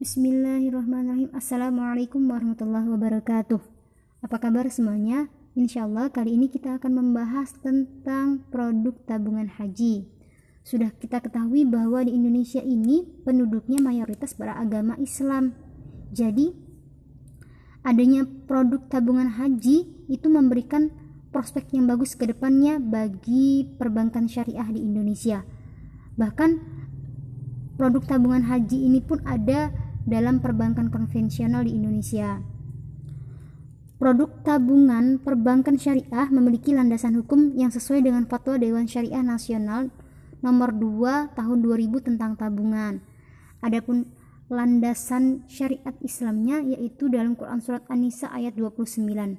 Bismillahirrahmanirrahim. Assalamualaikum warahmatullahi wabarakatuh. Apa kabar semuanya? Insya Allah kali ini kita akan membahas tentang produk tabungan haji. Sudah kita ketahui bahwa di Indonesia ini penduduknya mayoritas beragama Islam. Jadi adanya produk tabungan haji itu memberikan prospek yang bagus ke depannya bagi perbankan syariah di Indonesia. Bahkan produk tabungan haji ini pun ada dalam perbankan konvensional di Indonesia. Produk tabungan perbankan syariah memiliki landasan hukum yang sesuai dengan Fatwa Dewan Syariah Nasional nomor 2 tahun 2000 tentang tabungan. Adapun landasan syariat Islamnya yaitu dalam Quran surat An-Nisa ayat 29.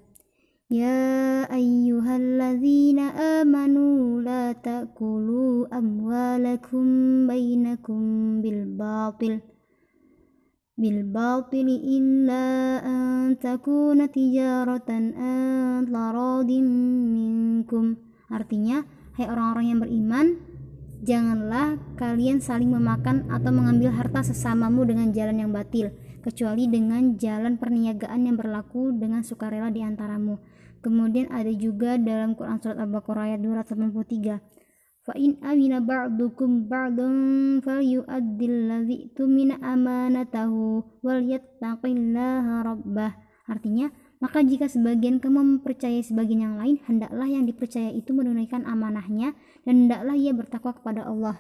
Ya ayyuhalladzina amanu la ta'kulu amwalakum bainakum bil batil بالباطل إلا أن تكون تجارة أن تراض منكم artinya hai orang-orang yang beriman janganlah kalian saling memakan atau mengambil harta sesamamu dengan jalan yang batil kecuali dengan jalan perniagaan yang berlaku dengan sukarela di antaramu kemudian ada juga dalam Quran surat Al-Baqarah ayat 283 فإن أمن بعضكم بعضا فليؤدي الذي tumina amanatahu وليتق الله ربه artinya maka jika sebagian kamu mempercayai sebagian yang lain hendaklah yang dipercaya itu menunaikan amanahnya dan hendaklah ia bertakwa kepada Allah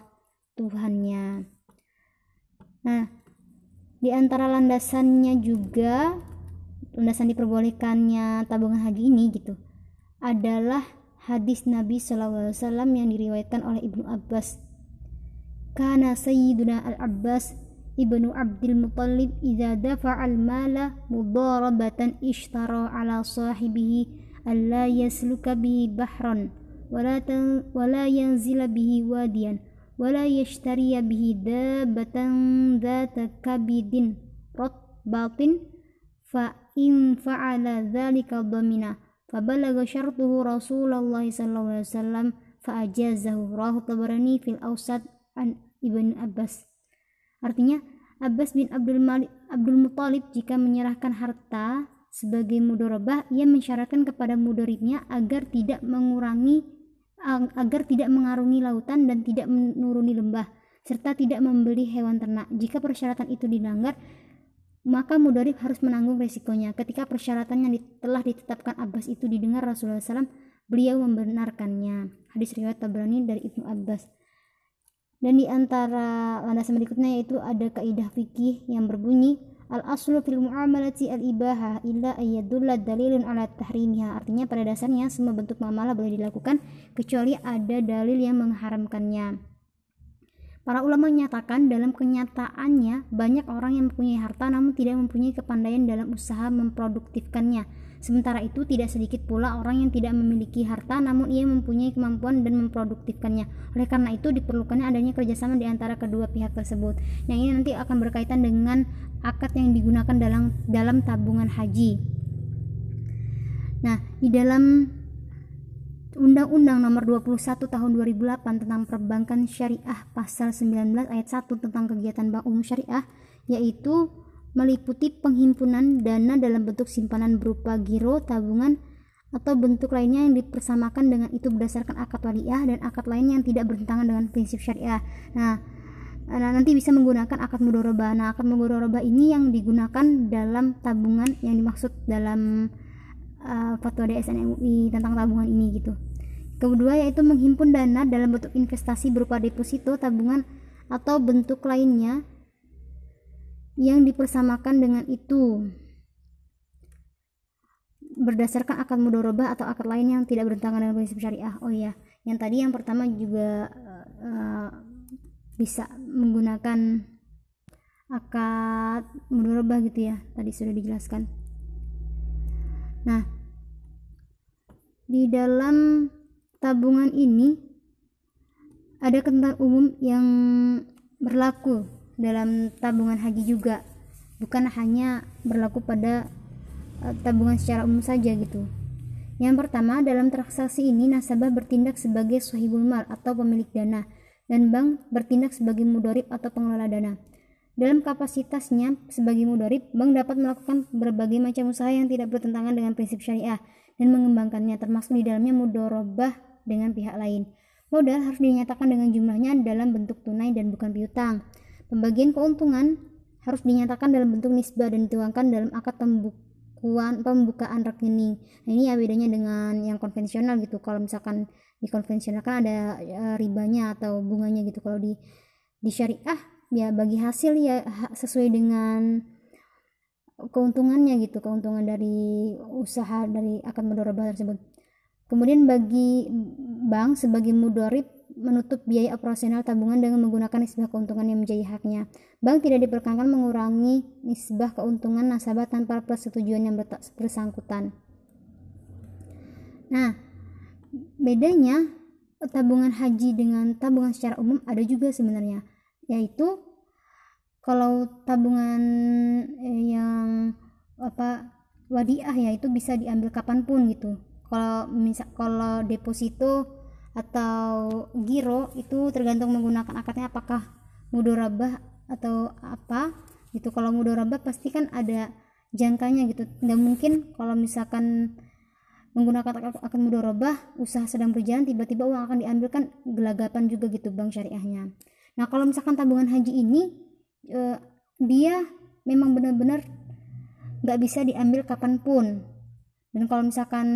Tuhannya nah di antara landasannya juga landasan diperbolehkannya tabungan haji ini gitu adalah hadis Nabi SAW yang diriwayatkan oleh Ibnu Abbas. Kana Sayyiduna Al-Abbas Ibnu Abdul Muttalib idza dafa'a al-mala mudarabatan ishtara ala sahibihi alla yasluka bihi bahran wala wala yanzila bihi wadiyan wala yashtariya bihi dabatan dhata kabidin rotbatin fa in fa'ala dhalika dhamina فبلغ شرطه رسول الله صلى الله عليه وسلم فأجازه رواه Tabarani fil Ausat an Ibn Abbas artinya Abbas bin Abdul, Malik, Abdul Muttalib jika menyerahkan harta sebagai mudorobah ia mensyaratkan kepada mudoribnya agar tidak mengurangi agar tidak mengarungi lautan dan tidak menuruni lembah serta tidak membeli hewan ternak jika persyaratan itu dilanggar maka mudarib harus menanggung resikonya. Ketika persyaratan yang telah ditetapkan Abbas itu didengar Rasulullah SAW, beliau membenarkannya. Hadis riwayat Tabrani dari Ibnu Abbas. Dan di antara landasan berikutnya yaitu ada kaidah fikih yang berbunyi al aslu fil muamalati al ibaha illa ayyadulla dalilun ala tahrimiha. Artinya pada dasarnya semua bentuk muamalah boleh dilakukan kecuali ada dalil yang mengharamkannya. Para ulama menyatakan dalam kenyataannya banyak orang yang mempunyai harta namun tidak mempunyai kepandaian dalam usaha memproduktifkannya. Sementara itu tidak sedikit pula orang yang tidak memiliki harta namun ia mempunyai kemampuan dan memproduktifkannya. Oleh karena itu diperlukannya adanya kerjasama di antara kedua pihak tersebut. Yang ini nanti akan berkaitan dengan akad yang digunakan dalam dalam tabungan haji. Nah, di dalam Undang-Undang Nomor 21 Tahun 2008 tentang Perbankan Syariah Pasal 19 ayat 1 tentang kegiatan bank umum syariah yaitu meliputi penghimpunan dana dalam bentuk simpanan berupa giro, tabungan atau bentuk lainnya yang dipersamakan dengan itu berdasarkan akad waliah dan akad lain yang tidak bertentangan dengan prinsip syariah. Nah, nah nanti bisa menggunakan akad mudoroba. Nah, akad mudoroba ini yang digunakan dalam tabungan yang dimaksud dalam uh, fatwa DSN MUI tentang tabungan ini gitu. Kedua yaitu menghimpun dana dalam bentuk investasi berupa deposito, tabungan atau bentuk lainnya yang dipersamakan dengan itu berdasarkan akad mudorobah atau akad lain yang tidak bertentangan dengan prinsip syariah. Oh iya, yang tadi yang pertama juga uh, bisa menggunakan akad mudorobah gitu ya. Tadi sudah dijelaskan. Nah, di dalam tabungan ini ada ketentuan umum yang berlaku dalam tabungan haji juga, bukan hanya berlaku pada uh, tabungan secara umum saja gitu. Yang pertama, dalam transaksi ini nasabah bertindak sebagai sahibul mal atau pemilik dana dan bank bertindak sebagai mudorib atau pengelola dana. Dalam kapasitasnya sebagai mudorib, bank dapat melakukan berbagai macam usaha yang tidak bertentangan dengan prinsip syariah dan mengembangkannya, termasuk di dalamnya mudorobah dengan pihak lain. Modal harus dinyatakan dengan jumlahnya dalam bentuk tunai dan bukan piutang. Pembagian keuntungan harus dinyatakan dalam bentuk nisbah dan dituangkan dalam akad pembukuan pembukaan rekening. Nah, ini ya bedanya dengan yang konvensional gitu. Kalau misalkan di konvensional kan ada ya, ribanya atau bunganya gitu. Kalau di di syariah ya bagi hasil ya sesuai dengan keuntungannya gitu keuntungan dari usaha dari akan mudorobah tersebut kemudian bagi bank sebagai mudorib menutup biaya operasional tabungan dengan menggunakan nisbah keuntungan yang menjadi haknya. Bank tidak diperkenankan mengurangi nisbah keuntungan nasabah tanpa persetujuan yang bersangkutan. Nah, bedanya tabungan haji dengan tabungan secara umum ada juga sebenarnya yaitu kalau tabungan eh, yang apa wadiah ya itu bisa diambil kapan pun gitu. Kalau misal kalau deposito atau giro itu tergantung menggunakan akadnya apakah mudorabah atau apa gitu. Kalau mudorabah pasti kan ada jangkanya gitu. Nggak mungkin kalau misalkan menggunakan akad mudorabah usaha sedang berjalan tiba-tiba uang akan diambil kan gelagapan juga gitu bank syariahnya Nah, kalau misalkan tabungan haji ini uh, dia memang benar-benar nggak bisa diambil kapan pun. Dan kalau misalkan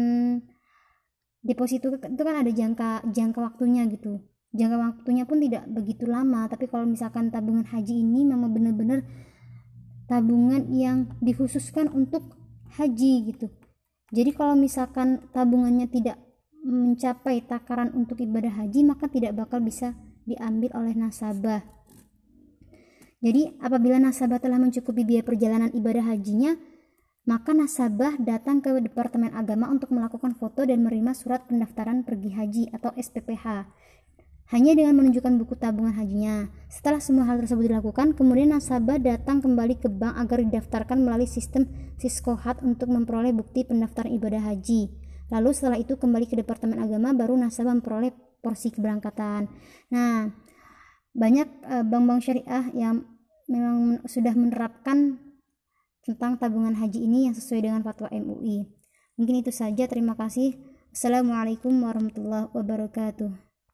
deposito itu kan ada jangka jangka waktunya gitu. Jangka waktunya pun tidak begitu lama, tapi kalau misalkan tabungan haji ini memang benar-benar tabungan yang dikhususkan untuk haji gitu. Jadi kalau misalkan tabungannya tidak mencapai takaran untuk ibadah haji, maka tidak bakal bisa diambil oleh nasabah. Jadi, apabila nasabah telah mencukupi biaya perjalanan ibadah hajinya, maka nasabah datang ke Departemen Agama untuk melakukan foto dan menerima surat pendaftaran pergi haji atau SPPH. Hanya dengan menunjukkan buku tabungan hajinya. Setelah semua hal tersebut dilakukan, kemudian nasabah datang kembali ke bank agar didaftarkan melalui sistem Siskohat untuk memperoleh bukti pendaftaran ibadah haji. Lalu setelah itu kembali ke Departemen Agama baru nasabah memperoleh porsi keberangkatan. Nah, banyak uh, bank-bank syariah yang memang sudah menerapkan tentang tabungan haji ini yang sesuai dengan fatwa MUI. Mungkin itu saja. Terima kasih. Assalamualaikum warahmatullahi wabarakatuh.